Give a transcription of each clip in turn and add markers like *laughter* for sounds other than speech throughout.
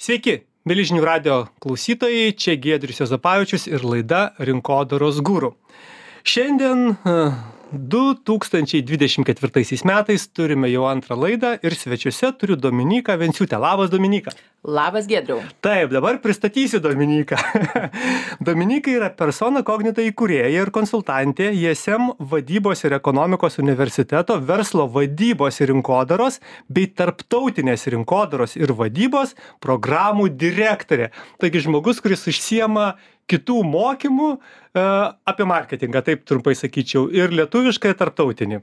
Sveiki, mėly žinių radio klausytojai, čia Giedrius Jozapavičius ir laida Rinkodaros gūrų. Šiandien 2024 metais turime jau antrą laidą ir svečiuose turiu Dominiką Venciutę. Labas, Dominika. Labas, Gedriau. Taip, dabar pristatysiu Dominiką. *laughs* Dominika yra persona kognita įkūrėja ir konsultantė ISM vadybos ir ekonomikos universiteto verslo vadybos ir rinkodaros bei tarptautinės rinkodaros ir vadybos programų direktorė. Taigi žmogus, kuris užsiema kitų mokymų e, apie marketingą, taip trumpai sakyčiau, ir lietuviškai, ir tarptautinį.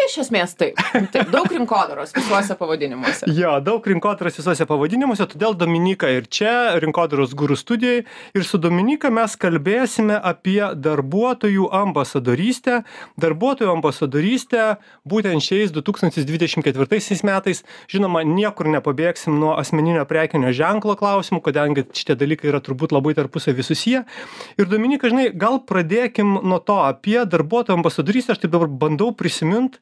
Iš esmės taip. taip. Daug rinkodaros visuose pavadinimuose. Jo, daug rinkodaros visuose pavadinimuose, todėl Dominika ir čia, rinkodaros gurų studijai. Ir su Dominika mes kalbėsime apie darbuotojų ambasadorystę. Darbuotojų ambasadorystę būtent šiais 2024 metais. Žinoma, niekur nepabėgsim nuo asmeninio prekinio ženklo klausimų, kadangi šitie dalykai yra turbūt labai tarpusavį susiję. Ir Dominika, žinai, gal pradėkim nuo to apie darbuotojų ambasadorystę. Aš taip dabar bandau prisiminti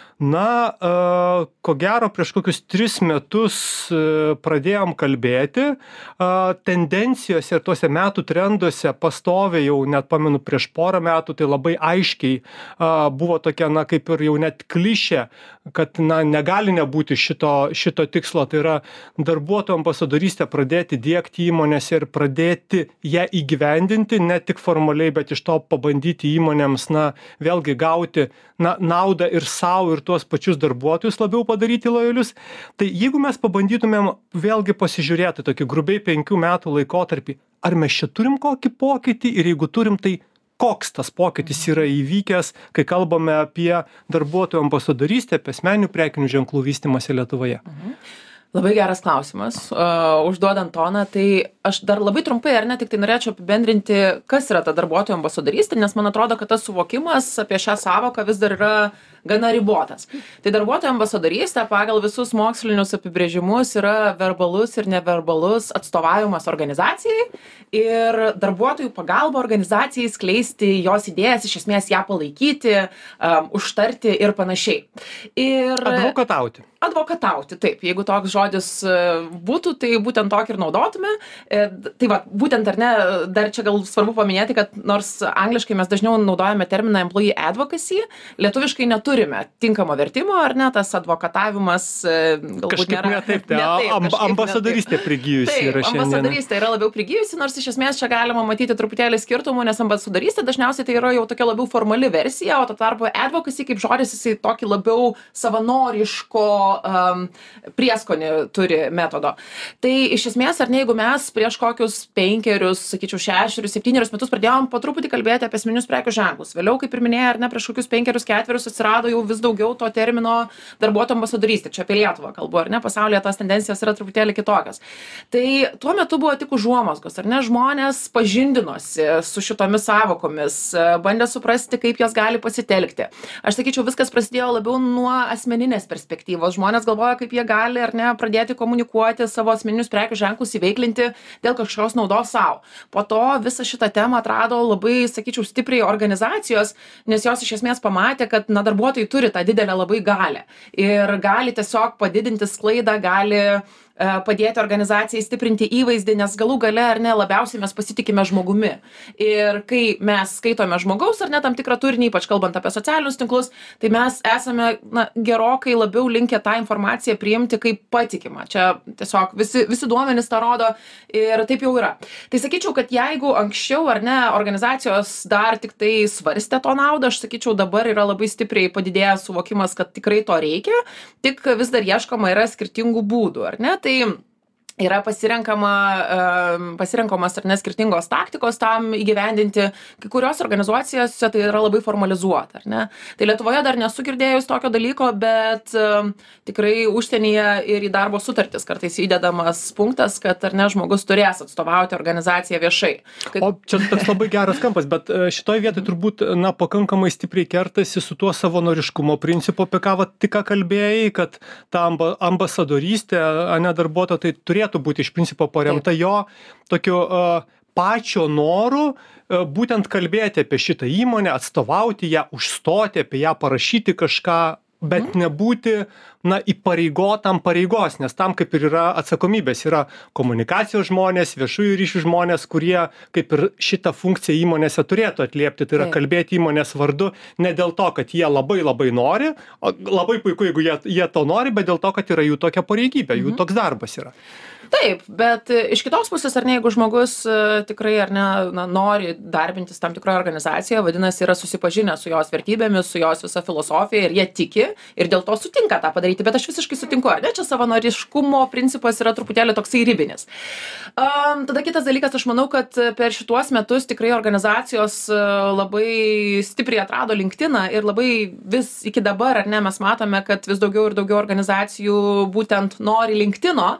na a ko gero prieš kokius tris metus a pradėjom kalbėti. A tendencijose ir tuose metų trenduose pastoviai jau net pamenu prieš porą metų tai labai aiškiai a buvo tokia na kaip ir jau net klišė kad na negali nebūti šito šito tikslo. Tai yra darbuotojų ambasadorystę pradėti diegti įmonėse ir pradėti ją įgyvendinti ne tik formaliai bet iš to pabandyti įmonėms na vėlgi gauti na naudą ir sau ir tuos pačius darbuotojus labiau padaryti lojalius tai jeigu mes pabandytumėm vėlgi pasižiūrėti tokį grubiai penkių metų laikotarpį ar mes čia turim kokį pokytį ir jeigu turim tai koks tas pokytis yra įvykęs kai kalbame apie darbuotojų ambasadorystę apie asmeninių prekinių ženklų vystymąsi lietuvoje mhm. Labai geras klausimas. Uh, užduodant toną, tai aš dar labai trumpai, ar ne, tik tai norėčiau apibendrinti, kas yra ta darbuotojų ambasadorystė, nes man atrodo, kad tas suvokimas apie šią savoką vis dar yra gana ribotas. Tai darbuotojų ambasadorystė pagal visus mokslinius apibrėžimus yra verbalus ir neverbalus atstovavimas organizacijai ir darbuotojų pagalba organizacijai skleisti jos idėjas, iš esmės ją palaikyti, um, užtarti ir panašiai. Ir advokatauti. Advokatauti, taip, jeigu toks žodis e, būtų, tai būtent tokį ir naudotume. E, tai va, būtent ar ne, dar čia gal svarbu paminėti, kad nors angliškai mes dažniau naudojame terminą employee advocacy, lietuviškai neturi turime tinkamo vertimo, ar ne, tas advokatavimas e, galbūt Kažkaip nėra. Ne taip, tai ne taip, amb, ambasadorystė prigijusi taip, yra šiandien. Ambasadorystė yra labiau prigijusi, nors iš esmės čia galima matyti truputėlį skirtumų, nes ambasadorystė dažniausiai tai yra jau tokia labiau formali versija, o tuo tarpu advocacy kaip žodis jisai tokį labiau savanoriško um, prieskonį turi metodo. Tai iš esmės, ar ne, jeigu mes prieš kokius penkerius, sakyčiau, šešerius, septynerius metus pradėjom po truputį kalbėti apie esminius prekių ženklus, vėliau, kaip ir minėjai, ar ne, prieš kokius penkerius, ketverius atsirado atsirado jau vis daugiau to termino darbuotojų ambasadorystė. Čia apie Lietuvą kalbu, ar ne? Pasaulyje tos tendencijos yra truputėlį kitokios. Tai tuo metu buvo tik užuomasgos, ar ne? Žmonės pažindinosi su šitomis savokomis, bandė suprasti, kaip jos gali pasitelkti. Aš sakyčiau, viskas prasidėjo labiau nuo asmeninės perspektyvos. Žmonės galvoja, kaip jie gali ar ne pradėti komunikuoti savo asmeninius prekių ženklus, įveiklinti dėl kažkokios naudos savo. Po to visą šitą temą atrado labai, sakyčiau, stipriai organizacijos, nes jos iš esmės pamatė, kad na, darbuotojai darbuotojai turi tą didelę labai galią. Ir gali tiesiog padidinti sklaidą gali padėti organizacijai stiprinti įvaizdį, nes galų gale ar ne labiausiai mes pasitikime žmogumi. Ir kai mes skaitome žmogaus ar ne tam tikrą turinį, ypač kalbant apie socialinius tinklus, tai mes esame na, gerokai labiau linkę tą informaciją priimti kaip patikimą. Čia tiesiog visi, visi duomenys tą rodo ir taip jau yra. Tai sakyčiau, kad jeigu anksčiau ar ne organizacijos dar tik tai svarstė to naudą, aš sakyčiau, dabar yra labai stipriai padidėjęs suvokimas, kad tikrai to reikia, tik vis dar ieškoma yra skirtingų būdų, ar ne? Tai tai yra pasirenkama pasirenkamos ar ne skirtingos taktikos tam įgyvendinti. Kai kurios organizacijose tai yra labai formalizuota ar ne? Tai lietuvoje dar nesu girdėjus tokio dalyko bet tikrai užsienyje ir į darbo sutartis kartais įdedamas punktas kad ar ne žmogus turės atstovauti organizaciją viešai. O čia toks labai geras kampas bet e, šitoj vietoj turbūt na pakankamai stipriai kertasi su tuo savanoriškumo principu apie ką vat tik ką kalbėjai kad ta amba ambasadorystė ane darbuotojo tai turėtų turėtų būti iš principo paremta jo tokiu pačio noru būtent kalbėti apie šitą įmonę, atstovauti ją, užstoti, apie ją parašyti kažką, bet nebūti na įpareigotam pareigos nes tam kaip ir yra atsakomybės. Yra komunikacijos žmonės viešųjų ryšių žmonės kurie kaip ir šitą funkciją įmonėse turėtų atliepti. Tai yra Taip. kalbėti įmonės vardu ne dėl to kad jie labai labai nori labai puiku jeigu jie jie to nori bet dėl to kad yra jų tokia pareigybė jų toks darbas yra taip bet e, iš kitos pusės ar ne jeigu žmogus e, tikrai ar ne na nori darbintis tam tikroj organizacijoj vadinasi yra susipažinęs su jos vertybėmis su jos visa filosofija ir jie tiki ir dėl to sutinka tą padaryti. Bet aš visiškai sutinku ar ne čia savanoriškumo principas yra truputėlį toksai ribinis. Am tada kitas dalykas aš manau kad per šituos metus tikrai organizacijos e, labai stipriai atrado linktiną ir labai vis iki dabar ar ne mes matome kad vis daugiau ir daugiau organizacijų būtent nori linktino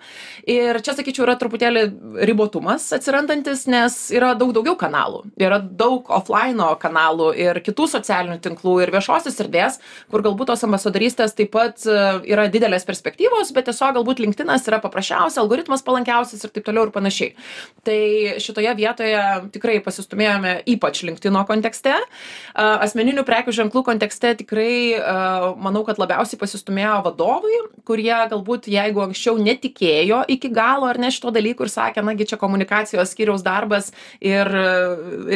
ir čia sakyčiau yra truputėlį ribotumas atsirandantis nes yra daug daugiau kanalų. Yra daug oflaino kanalų ir kitų socialinių tinklų ir viešosios erdvės kur galbūt tos ambasadorystės taip pat e, yra didelės perspektyvos bet tiesiog galbūt linktinas yra paprasčiausia algoritmas palankiausias ir taip toliau ir panašiai. Tai šitoje vietoje tikrai pasistūmėjome ypač linktino kontekste. A asmeninių prekių ženklų kontekste tikrai a manau kad labiausiai pasistūmėjo vadovai kurie galbūt jeigu anksčiau netikėjo iki galo ar ne šituo dalyku ir sakė nagi čia komunikacijos skyriaus darbas ir e,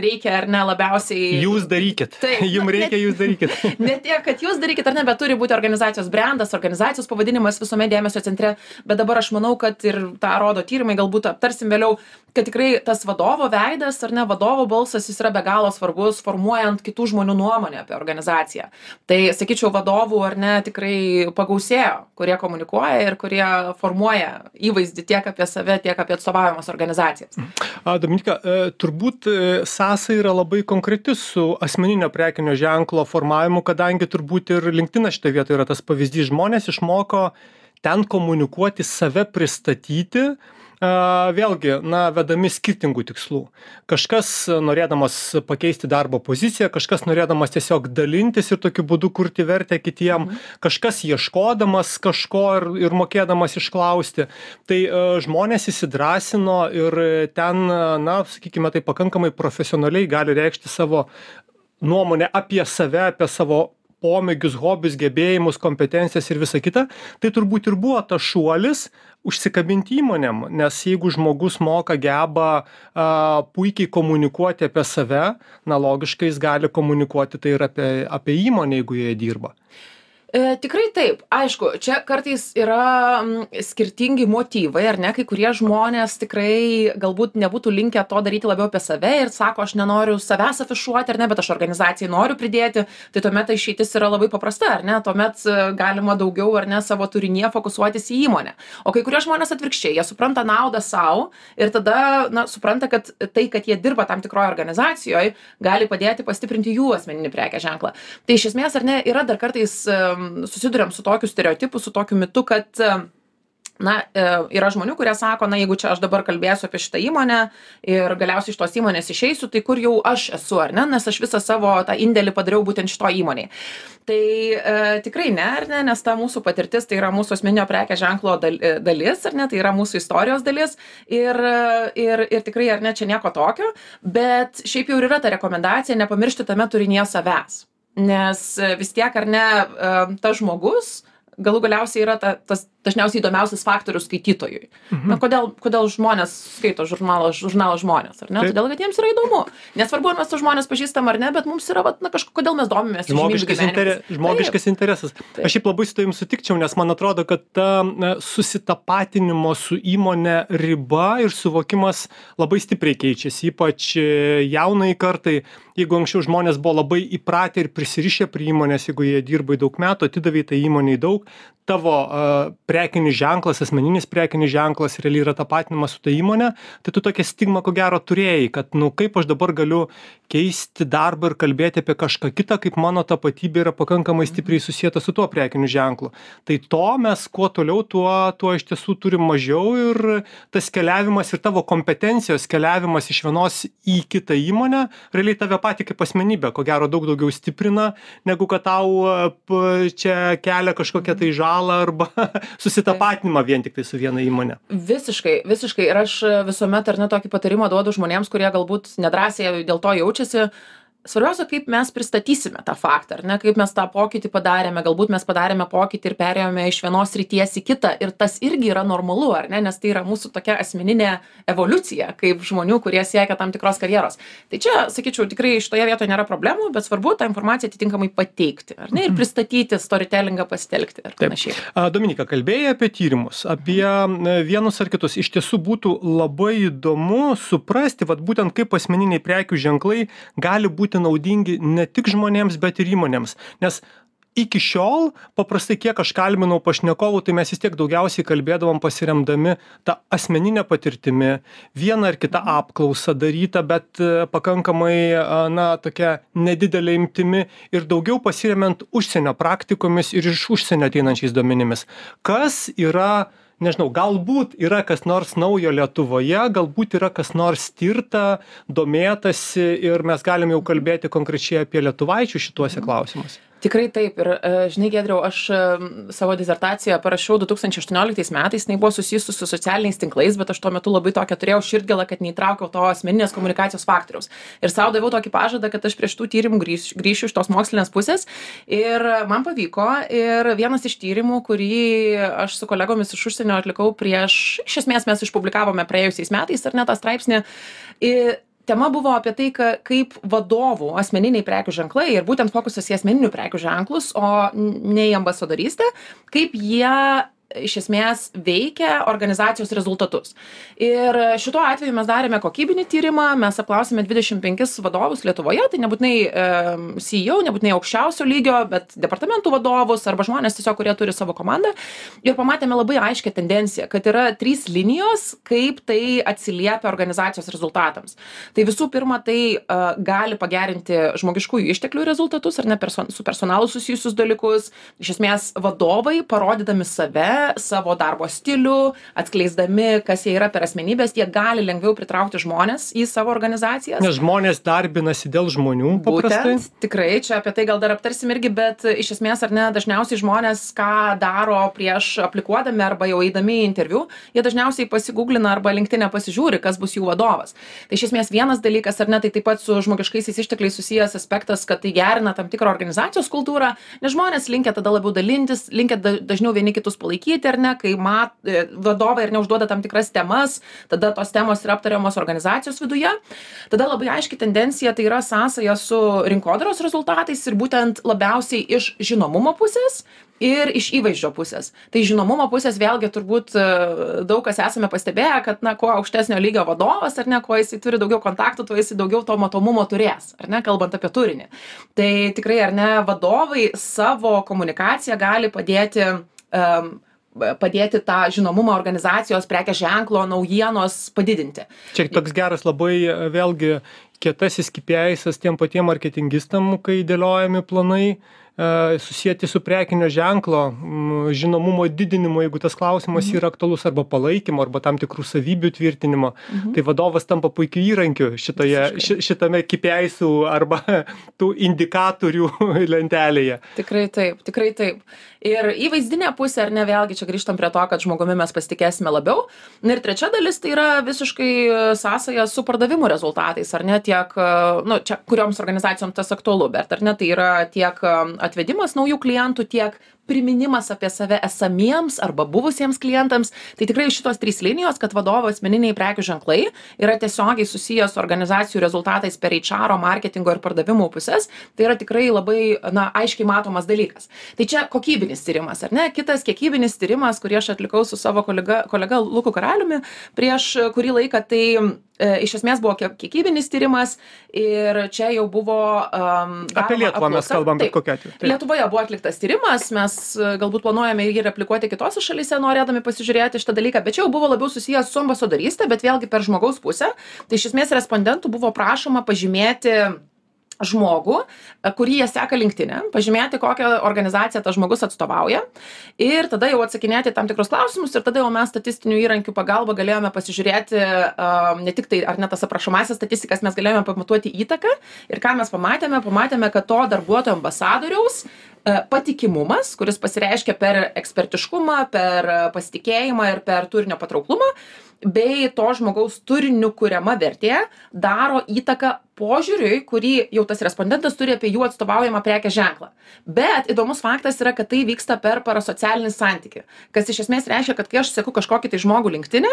reikia ar ne labiausiai *laughs* jūs darykit. Taip, *laughs* jum na, reikia jūs darykit. *laughs* Ne tiek kad jūs darykit ar ne bet turi būti organizacijos brendas organizacijos pavadinimas visuomet dėmesio centre. Bet dabar aš manau kad ir tą rodo tyrimai galbūt aptarsim vėliau kad tikrai tas vadovo veidas ar ne vadovo balsas jis yra be galo svarbus formuojant kitų žmonių nuomonę apie organizaciją. Tai sakyčiau vadovų ar ne tikrai pagausėjo kurie komunikuoja ir kurie formuoja įvaizdį tiek apie save tiek apie atstovaujamas organizacijas Dominika, e, turbūt e, sąsaja yra labai konkreti su asmeninio prekinio ženklo formavimu, kadangi turbūt ir LinkedIn šitoje vietoje yra tas pavyzdys. Žmonės išmoko ten komunikuoti, save pristatyti, vėlgi, na, vedami skirtingų tikslų. Kažkas norėdamas pakeisti darbo poziciją, kažkas norėdamas tiesiog dalintis ir tokiu būdu kurti vertę kitiem, kažkas ieškodamas kažko ir, ir mokėdamas išklausti. Tai žmonės įsidrasino ir ten, na, sakykime, tai pakankamai profesionaliai gali reikšti savo nuomonę apie save, apie savo pomėgius, hobius, gebėjimus, kompetencijas ir visa kita, tai turbūt ir buvo tas šuolis užsikabinti įmonėm, nes jeigu žmogus moka, geba a, puikiai komunikuoti apie save, na logiškai jis gali komunikuoti tai ir apie, apie įmonę, jeigu joje dirba. E, tikrai taip. Aišku, čia kartais yra skirtingi motyvai, ar ne? Kai kurie žmonės tikrai galbūt nebūtų linkę to daryti labiau apie save ir sako, aš nenoriu savęs afišuoti, ar ne, bet aš organizacijai noriu pridėti, tai tuomet ta išeitis yra labai paprasta, ar ne? Tuomet e, galima daugiau, ar ne, savo turinėje fokusuotis į įmonę. O kai kurie žmonės atvirkščiai, jie supranta naudą savo ir tada, na, supranta, kad tai, kad jie dirba tam tikroje organizacijoje, gali padėti pastiprinti jų asmeninį prekės ženklą. Tai iš esmės, ar ne, yra dar kartais em, susiduriam su tokiu stereotipu, su tokiu mitu, kad na, e, yra žmonių, kurie sako, na, jeigu čia aš dabar kalbėsiu apie šitą įmonę ir galiausiai iš tos įmonės išeisiu, tai kur jau aš esu, ar ne, nes aš visą savo tą indėlį padariau būtent šito įmonėje. Tai e, tikrai ne, ar ne, nes ta mūsų patirtis, tai yra mūsų asmeninio prekės ženklo e, dalis, ar ne, tai yra mūsų istorijos dalis. Ir, ir, ir tikrai, ar ne, čia nieko tokio, bet šiaip jau yra ta rekomendacija nepamiršti tame turinėje savęs. Nes e, vis tiek, ar ne, e, tas žmogus galų galiausiai yra ta, tas dažniausiai įdomiausias faktorius skaitytojui. Mhm. Na, kodėl, kodėl žmonės skaito žurnalą, žurnalą žmonės, ar ne? Taip. Todėl, kad jiems yra įdomu. Nesvarbu, ar mes tus žmonės pažįstam ar ne, bet mums yra, vat, na, kažkodėl, kodėl mes domimės. Žmogiškas, inter... žmogiškas interesas. Aš šiaip labai su tavim sutikčiau, nes man atrodo, kad ta susitapatinimo su įmonė riba ir suvokimas labai stipriai keičiasi, ypač e, jaunai kartai. Jeigu anksčiau žmonės buvo labai įpratę ir prisirišę prie įmonės, jeigu jie dirbai daug metų, atidavai tai įmoniai daug, tavo uh, prekinis ženklas, asmeninis prekinis ženklas realiai yra tapatinimas su ta įmonė, tai tu tokią stigmą ko gero turėjai, kad, nu, kaip aš dabar galiu keisti darbą ir kalbėti apie kažką kitą, kaip mano tapatybė yra pakankamai stipriai susijęta su tuo prekiniu ženklu. Tai to mes kuo toliau, tuo, tuo iš tiesų turim mažiau ir tas keliavimas ir tavo kompetencijos keliavimas iš vienos į kitą įmonę realiai tave patį kaip asmenybę, ko gero, daug daugiau stiprina, negu kad tau p- čia kelia kažkokią tai žalą arba *laughs* susitapatinimą vien tik tai su viena įmonė. Visiškai, visiškai. Ir aš visuomet ar ne tokį patarimą duodu žmonėms, kurie galbūt nedrąsiai dėl to jaučiasi. jaučiasi svarbiausia kaip mes pristatysime tą faktą ar ne kaip mes tą pokytį padarėme galbūt mes padarėme pokytį ir perėjome iš vienos srities į kitą. Ir tas irgi yra normalu ar ne nes tai yra mūsų tokia asmeninė evoliucija kaip žmonių kurie siekia tam tikros karjeros. Tai čia sakyčiau tikrai šitoje vietoje nėra problemų bet svarbu tą informaciją atitinkamai pateikti ar ne ir pristatyti storytelingą pasitelkti ir panašiai. A, Dominika, kalbėjai apie tyrimus, apie vienus ar kitus. Iš tiesų būtų labai įdomu suprasti, vat, būtent kaip asmeniniai prekių ženklai gali būti naudingi ne tik žmonėms, bet ir įmonėms. Nes iki šiol paprastai kiek aš kalbinau pašnekovų tai mes vis tiek daugiausiai kalbėdavom pasiremdami ta asmenine patirtimi viena ar kita apklausa daryta bet e, pakankamai a, na tokia nedidele imtimi ir daugiau pasiremiant užsienio praktikomis ir iš užsienio ateinančiais duomenimis kas yra nežinau galbūt yra kas nors naujo lietuvoje galbūt yra kas nors tirta domėtasi ir mes galim jau kalbėti konkrečiai apie lietuvaičius šituose klausimuose tikrai taip ir e, žinai giedriau aš e, savo disertaciją parašiau du tūkstančiai aštuonioliktais metais jinai buvo susijusi su socialiniais tinklais bet aš tuo metu labai tokią turėjau širdgėlą kad neįtraukiau to asmeninės komunikacijos faktoriaus. Ir sau daviau tokį pažadą kad aš prie šitų tyrimų grįš grįšiu iš tos mokslinės pusės. Ir man pavyko ir vienas iš tyrimų kurį aš su kolegomis iš užsienio atlikau prieš iš esmės mes išpublikavome praėjusiais metais ar ne tą straipsnį. Ir tema buvo apie tai ka kaip vadovų asmeniniai prekių ženklai ir būtent fokusas į asmeninių prekių ženklus o ne į ambasadorystę kaip jie iš esmės veikia organizacijos rezultatus. Ir šituo atveju mes darėme kokybinį tyrimą, mes apklausėme 25 vadovus Lietuvoje, tai nebūtinai e, CEO, nebūtinai aukščiausio lygio, bet departamentų vadovus arba žmonės tiesiog, kurie turi savo komandą. Ir pamatėme labai aiškę tendenciją, kad yra trys linijos, kaip tai atsiliepia organizacijos rezultatams. Tai visų pirma, tai e, gali pagerinti žmogiškųjų išteklių rezultatus ar ne person, su personalu susijusius dalykus. Iš esmės, vadovai, parodydami save, savo darbo stilių atskleisdami kas jie yra per asmenybės jie gali lengviau pritraukti žmones į savo organizacijas. Nes žmonės darbinasi dėl žmonių paprastai. Būtent, tikrai, čia apie tai gal dar aptarsim irgi, bet iš esmės ar ne, dažniausiai žmonės ką daro prieš aplikuodami arba jau eidami į interviu, jie dažniausiai pasigūglina arba linktinę pasižiūri, kas bus jų vadovas. Tai iš esmės vienas dalykas, ar ne, tai taip pat su žmogiškaisiais ištekliais susijęs aspektas, kad tai gerina tam tikrą organizacijos kultūrą, nes žmonės linkia tada labiau dalintis, linkia dažniau vieni kitus palaikyti, ar ne, kai mat, e, vadovai ir neužduoda tam tikras temas, tada tos temos yra aptariamos organizacijos viduje. Tada labai aiški tendencija tai yra sąsaja su rinkodaros rezultatais ir būtent labiausiai iš žinomumo pusės ir iš įvaizdžio pusės. Tai žinomumo pusės vėlgi turbūt e, daug kas esame pastebėję, kad na, kuo aukštesnio lygio vadovas, ar ne, kuo jisai turi daugiau kontaktų, tuo jisai daugiau to matomumo turės, ar ne, kalbant apie turinį. Tai tikrai, ar ne, vadovai savo komunikaciją gali padėti um, padėti tą žinomumą organizacijos prekės ženklo naujienos padidinti. Čia toks geras labai e, vėlgi kietasis kipiaisas tiem patiem marketingistam, kai dėliojami planai E, susieti su prekinio ženklo žinomumo didinimu jeigu tas klausimas Mhm. yra aktualus arba palaikymo arba tam tikrų savybių tvirtinimo Mhm. tai vadovas tampa puikiu įrankiu šitoje ši šitame kipiaisų arba *laughs* tų indikatorių *laughs* lentelėje Tikrai taip, tikrai taip. Ir įvaizdinė pusė, ar ne, vėlgi čia grįžtam prie to, kad žmogumi mes pasitikėsime labiau. Na ir trečia dalis tai yra visiškai sąsaja su pardavimų rezultatais, ar ne, tiek, nu, čia kurioms organizacijoms tas aktualu, bet ar ne, tai yra tiek atvedimas naujų klientų, tiek priminimas apie save esamiems arba buvusiems klientams. Tai tikrai šitos trys linijos, kad vadovo asmeniniai prekių ženklai yra tiesiogiai susijęs su organizacijų rezultatais per HR, marketingo ir pardavimų pusės, tai yra tikrai labai, na, aiškiai matomas dalykas. Tai čia kokybinis tyrimas, ar ne? Kitas kiekybinis tyrimas, kurį aš atlikau su savo kolega, kolega Luku Karaliumi prieš kurį laiką, tai e, iš esmės buvo kie- kiekybinis tyrimas ir čia jau buvo um, apie lietuvą mes kalbam bet kokiu atveju Taip. Lietuvoje buvo atliktas tyrimas, mes e, galbūt planuojame jį replikuoti kitose šalyse, norėdami pasižiūrėti šitą dalyką, bet čia jau buvo labiau susijęs su ambasadorystė, bet vėlgi per žmogaus pusę. Tai iš esmės respondentų buvo prašoma pažymėti žmogų, e, kurį jie seka linktinę, pažymėti, kokią organizaciją tas žmogus atstovauja ir tada jau atsakinėti tam tikrus klausimus ir tada jau mes statistinių įrankių pagalba galėjome pasižiūrėti um, ne tik tai ar ne tas aprašomasias statistikas, mes galėjome pamatuoti įtaką ir ką mes pamatėme, pamatėme, kad to darbuotojo ambasadoriaus e, patikimumas, kuris pasireiškia per ekspertiškumą, per pasitikėjimą ir per turinio patrauklumą, bei to žmogaus turiniu kuriama vertė daro įtaką požiūriui kurį jau tas respondentas turi apie jų atstovaujamą prekės ženklą. Bet įdomus faktas yra kad tai vyksta per parasocialinį santykį kas iš esmės reiškia kad kai aš seku kažkokį tai žmogų linktine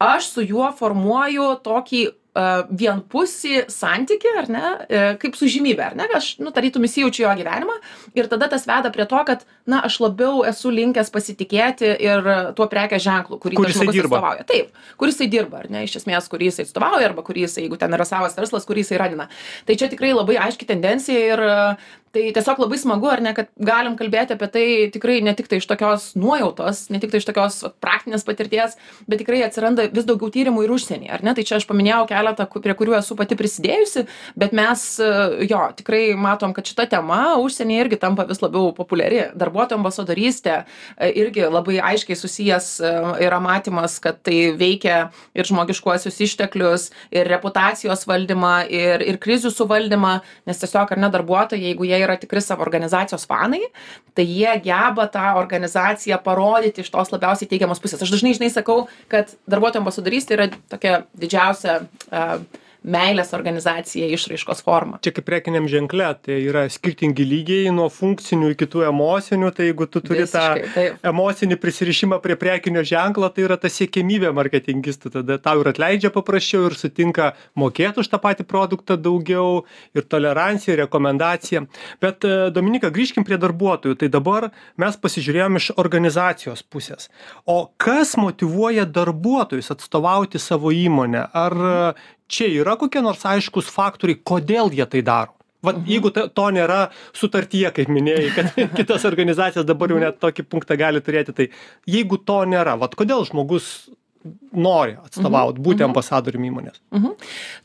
aš su juo formuoju tokį vienpusį santykį ar ne e, kaip su žymybe ar ne aš nu tarytum įsijaučiu jo gyvenimą ir tada tas veda prie to kad na aš labiau esu linkęs pasitikėti ir tuo prekės ženklu kurį Kur jisai dirba. atstovauja taip kur jisai dirba ar ne iš esmės kurį jisai atstovauja arba kurį jisai jeigu ten yra savas verslas kurį jisai ranina tai čia tikrai labai aiški tendencija ir tai tiesiog labai smagu ar ne kad galim kalbėti apie tai tikrai ne tiktai iš tokios nuojautos ne tiktai iš tokios praktinės patirties bet tikrai atsiranda vis daugiau tyrimų ir užsieny ar ne? Tai čia aš paminėjau keletą prie kurių esu pati prisidėjusi bet mes e, jo tikrai matom kad šita tema užsienyje irgi tampa vis labiau populiari. Darbuotojų ambasadorystė e, irgi labai aiškiai susijęs e, yra matymas kad tai veikia ir žmogiškuosius išteklius ir reputacijos valdymą ir ir krizių suvaldymą nes tiesiog ar ne darbuotojai jeigu jie yra tikri savo organizacijos fanai tai jie geba tą organizaciją parodyti iš tos labiausiai teigiamos pusės. Aš dažnai žinai sakau kad darbuotojų ambasadorystė yra tokia didžiausia a, meilės organizacijai išraiškos forma. Čia kaip prekiniam ženkle tai yra skirtingi lygiai nuo funkcinių iki tų emocinių tai jeigu tu turi tą Visiškai, taip. emocinį prisirišimą prie prekinio ženklo tai yra ta siekiamybė marketingistų tada tau ir atleidžia paprasčiau ir sutinka mokėt už tą patį produktą daugiau ir tolerancija ir rekomendacija. Bet e, dominyka grįžkim prie darbuotojų. Tai dabar mes pasižiūrėjom iš organizacijos pusės. O kas motyvuoja darbuotojus atstovauti savo įmonę? Ar čia yra kokie nors aiškūs faktoriai kodėl jie tai daro? Vat jeigu ta to nėra sutartyje kaip minėjai kad *laughs* kitos organizacijos dabar jau net tokį punktą gali turėti tai jeigu to nėra vat kodėl žmogus nori atstovaut būti ambasadorium įmonės Mhm.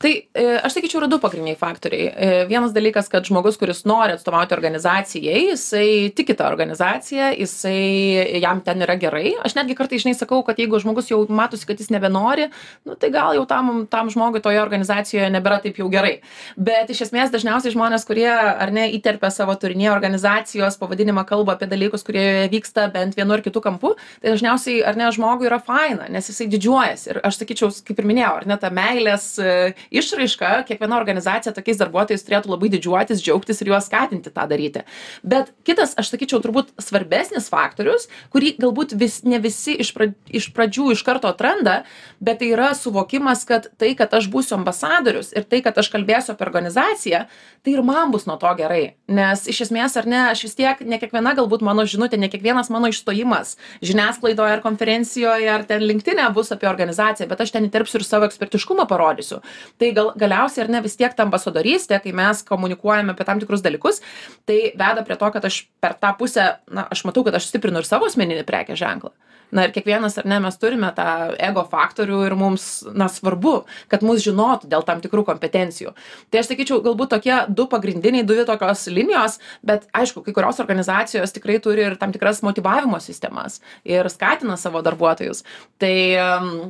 Tai e, aš sakyčiau, yra du pagrindiniai faktoriai. E, Vienas dalykas, kad žmogus, kuris nori atstovauti organizacijai, jisai tiki tą organizaciją, jisai jam ten yra gerai. Aš netgi kartais, žinai, sakau, kad jeigu žmogus jau matosi, kad jis nebenori, nu, tai gal jau tam, tam žmogui toje organizacijoje nebėra taip jau gerai. Bet iš esmės dažniausiai žmonės, kurie ar ne įterpia savo turinėje organizacijos pavadinimą, kalba apie dalykus, kurie vyksta bent vienu ar kitu kampu, tai dažniausiai ar ne žmogui yra faina, nes jisai didžiuojasi. Ir aš sakyčiau, kaip ir minėjau, ar ne ta meilės e, išraiška, kiekviena organizacija tokiais darbuotojais turėtų labai didžiuotis, džiaugtis ir juos skatinti tą daryti. Bet kitas, aš sakyčiau, turbūt svarbesnis faktorius, kurį galbūt vis, ne visi iš, pra, iš pradžių iš karto atranda, bet tai yra suvokimas, kad tai, kad aš būsiu ambasadorius ir tai, kad aš kalbėsiu apie organizaciją, tai ir man bus nuo to gerai. Nes iš esmės, ar ne, aš vis tiek, ne kiekviena galbūt mano žinutė, ne kiekvienas mano išstojimas žiniasklaidoje ar konferencijoje ar ten linktinė bus apie organizaciją, bet aš ten įterpsiu ir savo ekspertiškumą parodysiu. Tai gal, galiausiai ar ne vis tiek ta ambasadorystė, kai mes komunikuojame apie tam tikrus dalykus, tai veda prie to, kad aš per tą pusę, na, aš matau, kad aš stiprinu ir savo asmeninį prekės ženklą. Na ir kiekvienas, ar ne, mes turime tą ego faktorių ir mums, na, svarbu, kad mus žinotų dėl tam tikrų kompetencijų. Tai aš sakyčiau, galbūt tokie du pagrindiniai, dvi tokios linijos, bet aišku, kai kurios organizacijos tikrai turi ir tam tikras motivavimo sistemas ir skatina savo darbuotojus. Tai,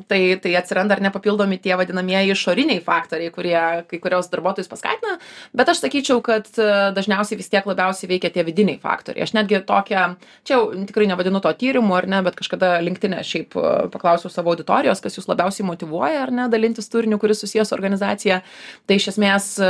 tai, tai atsiranda ar nepapildomi tie vadinamieji išoriniai faktoriai, kurie kai kurios darbuotojus paskatina, bet aš sakyčiau, kad e, dažniausiai vis tiek labiausiai veikia tie vidiniai faktoriai. Aš netgi tokią, čia jau tikrai nevadinu to tyrimu ar ne, bet kažkada linktinė šiaip e, paklausiau savo auditorijos, kas jūs labiausiai motivuoja ar ne dalintis turiniu, kuris susijęs su organizacija. Tai iš esmės e,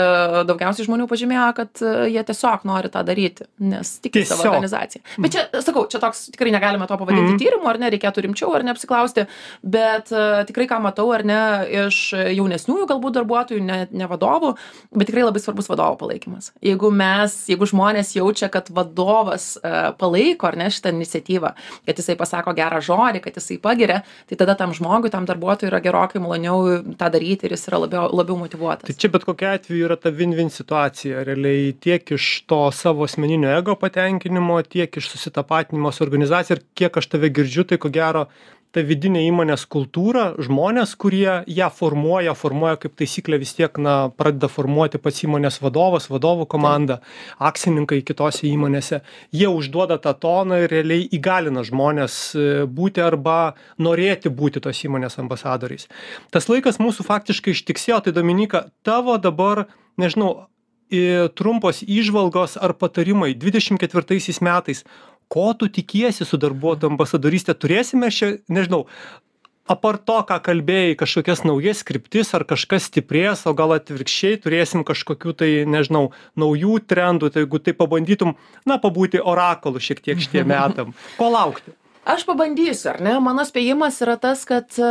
daugiausiai žmonių pažymėjo, kad jie tiesiog nori tą daryti, nes tiki savo Tiesiog. organizaciją. Bet čia, sakau, čia toks tikrai negalime to pavadinti Mhm. tyrimu, ar ne, reikėtų rimčiau ar neapsiklausti, bet uh, tikrai ką matau, ar ne, iš jaunesniųjų galbūt darbuotojų, ne, ne vadovų, bet tikrai labai svarbus vadovo palaikymas. Jeigu mes, jeigu žmonės jaučia, kad vadovas uh, palaiko, ar ne, šitą iniciatyvą, kad jisai pasako gerą žodį, kad jisai pagiria, tai tada tam žmogui, tam darbuotojui yra gerokai maloniau tą daryti ir jis yra labiau, labiau motivuotas. Tai čia bet kokiu atveju yra ta win-win situacija. Realiai tiek iš to savo asmeninio ego patenkinimo, tiek iš susitapatinimo su organizacija ir kiek aš tave girdžiu, tai ko gero ta vidinė įmonės kultūra, žmonės, kurie ją formuoja, formuoja kaip taisyklė vis tiek, na, pradeda formuoti pats įmonės vadovas, vadovų komanda, akcininkai kitose įmonėse. Jie užduoda tą toną ir realiai įgalina žmonės e, būti arba norėti būti tos įmonės ambasadoriais. Tas laikas mūsų faktiškai ištiksėjo, tai Dominika, tavo dabar, nežinau, i- trumpos įžvalgos ar patarimai 24 metais, ko tu tikiesi su darbuotojų ambasadorystė, turėsime šią, nežinau, apart to ką kalbėjai kažkokias naujas kryptis ar kažkas stiprės o gal atvirkščiai turėsim kažkokių tai nežinau naujų trendų tai jeigu taip pabandytum na pabūti orakulu šiek tiek šitiem *laughs* metam ko laukti aš pabandysiu ar ne? Mano spėjimas yra tas kad e,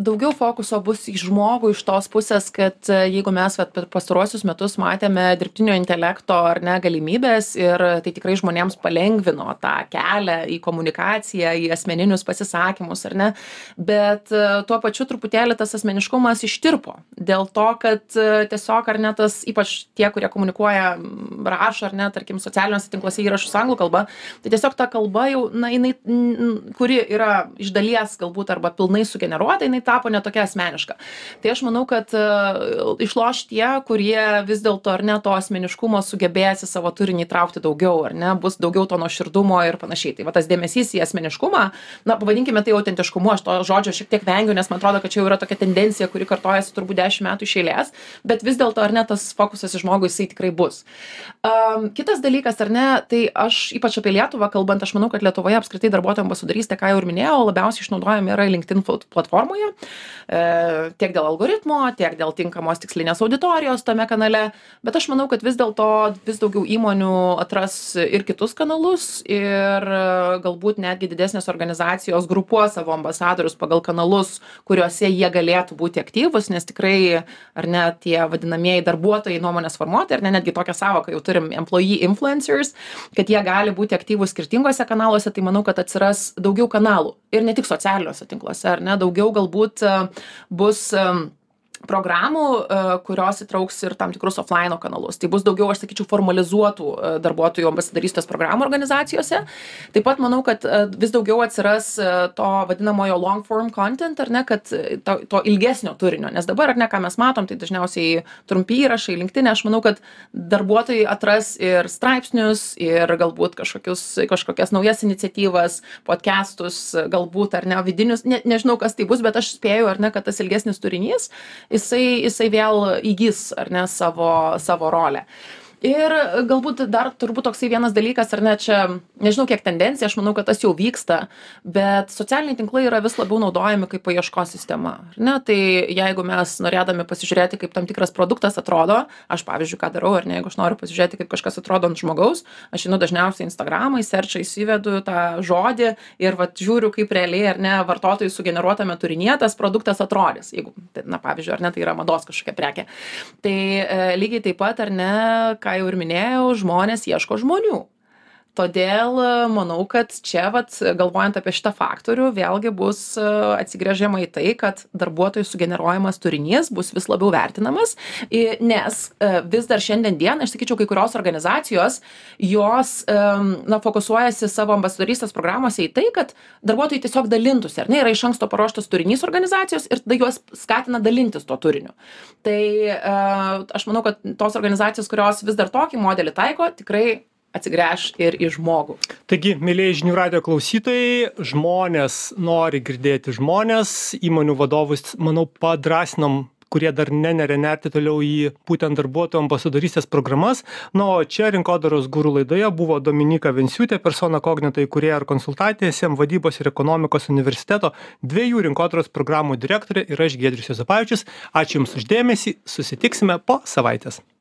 daugiau fokuso bus į žmogų iš tos pusės kad e, jeigu mes vat per pastaruosius metus matėme dirbtinio intelekto ar ne galimybes ir tai tikrai žmonėms palengvino tą kelią į komunikaciją į asmeninius pasisakymus ar ne? Bet e, tuo pačiu truputėlį tas asmeniškumas ištirpo dėl to kad tiesiog ar ne tas ypač tie kurie komunikuoja rašo ar ne tarkim socialiniuose tinkluose įrašus anglų kalba tai tiesiog ta kalba jau na jinai kuri yra iš dalies galbūt arba pilnai sugeneruota jinai tapo ne tokia asmeniška. Tai aš manau kad e, išloš tie kurie vis dėlto ar ne to asmeniškumo sugebės į savo turinį įtraukti daugiau ar ne bus daugiau to nuoširdumo ir panašiai. Tai va tas dėmesys į asmeniškumą na pavadinkime tai autentiškumu aš to žodžio šiek tiek vengiu nes man atrodo kad čia jau yra tokia tendencija kuri kartojasi turbūt dešim metų iš eilės bet vis dėlto ar ne tas fokusas į žmogų jisai tikrai bus. Am kitas dalykas ar ne tai aš ypač apie lietuvą kalbant aš manau kad lietuvoje apskritai darbuotojų ambasadorystė ką jau ir minėjau labiausiai išnaudojami yra linkedin platformoje e, tiek dėl algoritmo tiek dėl tinkamos tikslinės auditorijos tame kanale. Bet aš manau kad vis dėlto vis daugiau įmonių atras ir kitus kanalus ir galbūt netgi didesnės organizacijos grupuos savo ambasadorius pagal kanalus kuriuose jie galėtų būti aktyvūs nes tikrai ar ne tie vadinamieji darbuotojai nuomonės formuotojai ar ne netgi tokią sąvoką jau turim employee influencers kad jie gali būti aktyvūs skirtinguose kanaluose tai manau kad atsiras daugiau kanalų ir ne tik socialiniuose tinkluose ar ne? Daugiau galbūt e, bus programų e, kurios įtrauks ir tam tikrus oflaino kanalus. Tai bus daugiau aš sakyčiau formalizuotų e, darbuotojų ambasadorystės programų organizacijose. Taip pat manau kad e, vis daugiau atsiras to vadinamojo long form content ar ne kad to to ilgesnio turinio. Nes dabar ar ne ką mes matom tai dažniausiai trumpi įrašai linktine aš manau kad darbuotojai atras ir straipsnius ir galbūt kažkokias naujas iniciatyvas podkestus galbūt ar ne vidinius ne nežinau kas tai bus bet aš spėju ar ne kad tas ilgesnis turinys jisai jisai vėl įgis ar ne savo savo rolę ir galbūt dar turbūt toksai vienas dalykas ar ne čia nežinau kiek tendencija aš manau kad tas jau vyksta bet socialiniai tinklai yra vis labiau naudojami kaip paieškos sistema ar ne? Tai jeigu mes norėdami pasižiūrėti kaip tam tikras produktas atrodo aš pavyzdžiui ką darau ar ne jeigu aš noriu pasižiūrėti kaip kažkas atrodo ant žmogaus aš einu dažniausiai į instagramą į serčą įsivedu tą žodį ir vat žiūriu kaip realiai ar ne vartotojų sugeneruotame turinyje tas produktas atrodys jeigu na pavyzdžiui ar ne tai yra mados kažkokia prekė. Tai e, lygiai taip pat ar ne ką jau ir minėjau žmonės ieško žmonių todėl manau kad čia vat galvojant apie šitą faktorių vėlgi bus atsigręžiama į tai kad darbuotojų sugeneruojamas turinys bus vis labiau vertinamas. I nes vis dar šiandien dienai aš sakyčiau kai kurios organizacijos jos na fokusuojasi savo ambasadorystės programose į tai kad darbuotojai tiesiog dalintųsi ar ne? Yra iš anksto paruoštas turinys organizacijos ir tada juos skatina dalintis tuo turiniu. Tai aš manau kad tos organizacijos kurios vis dar tokį modelį taiko tikrai atsigręš ir į žmogų. Taigi mielieji žinių radijo klausytojai žmonės nori girdėti žmones įmonių vadovus manau padrąsinom kurie dar neneria nerti toliau į būtent darbuotojų ambasadorystės programas. Na o čia rinkodaros guru laidoje buvo dominyka venciūtė persona kognito įkūrėja ir konsultantė siem vadybos ir ekonomikos universiteto dviejų rinkodaros programų direktorė ir aš giedrius juozapavičius. Ačiū jums už dėmesį susitiksime po savaitės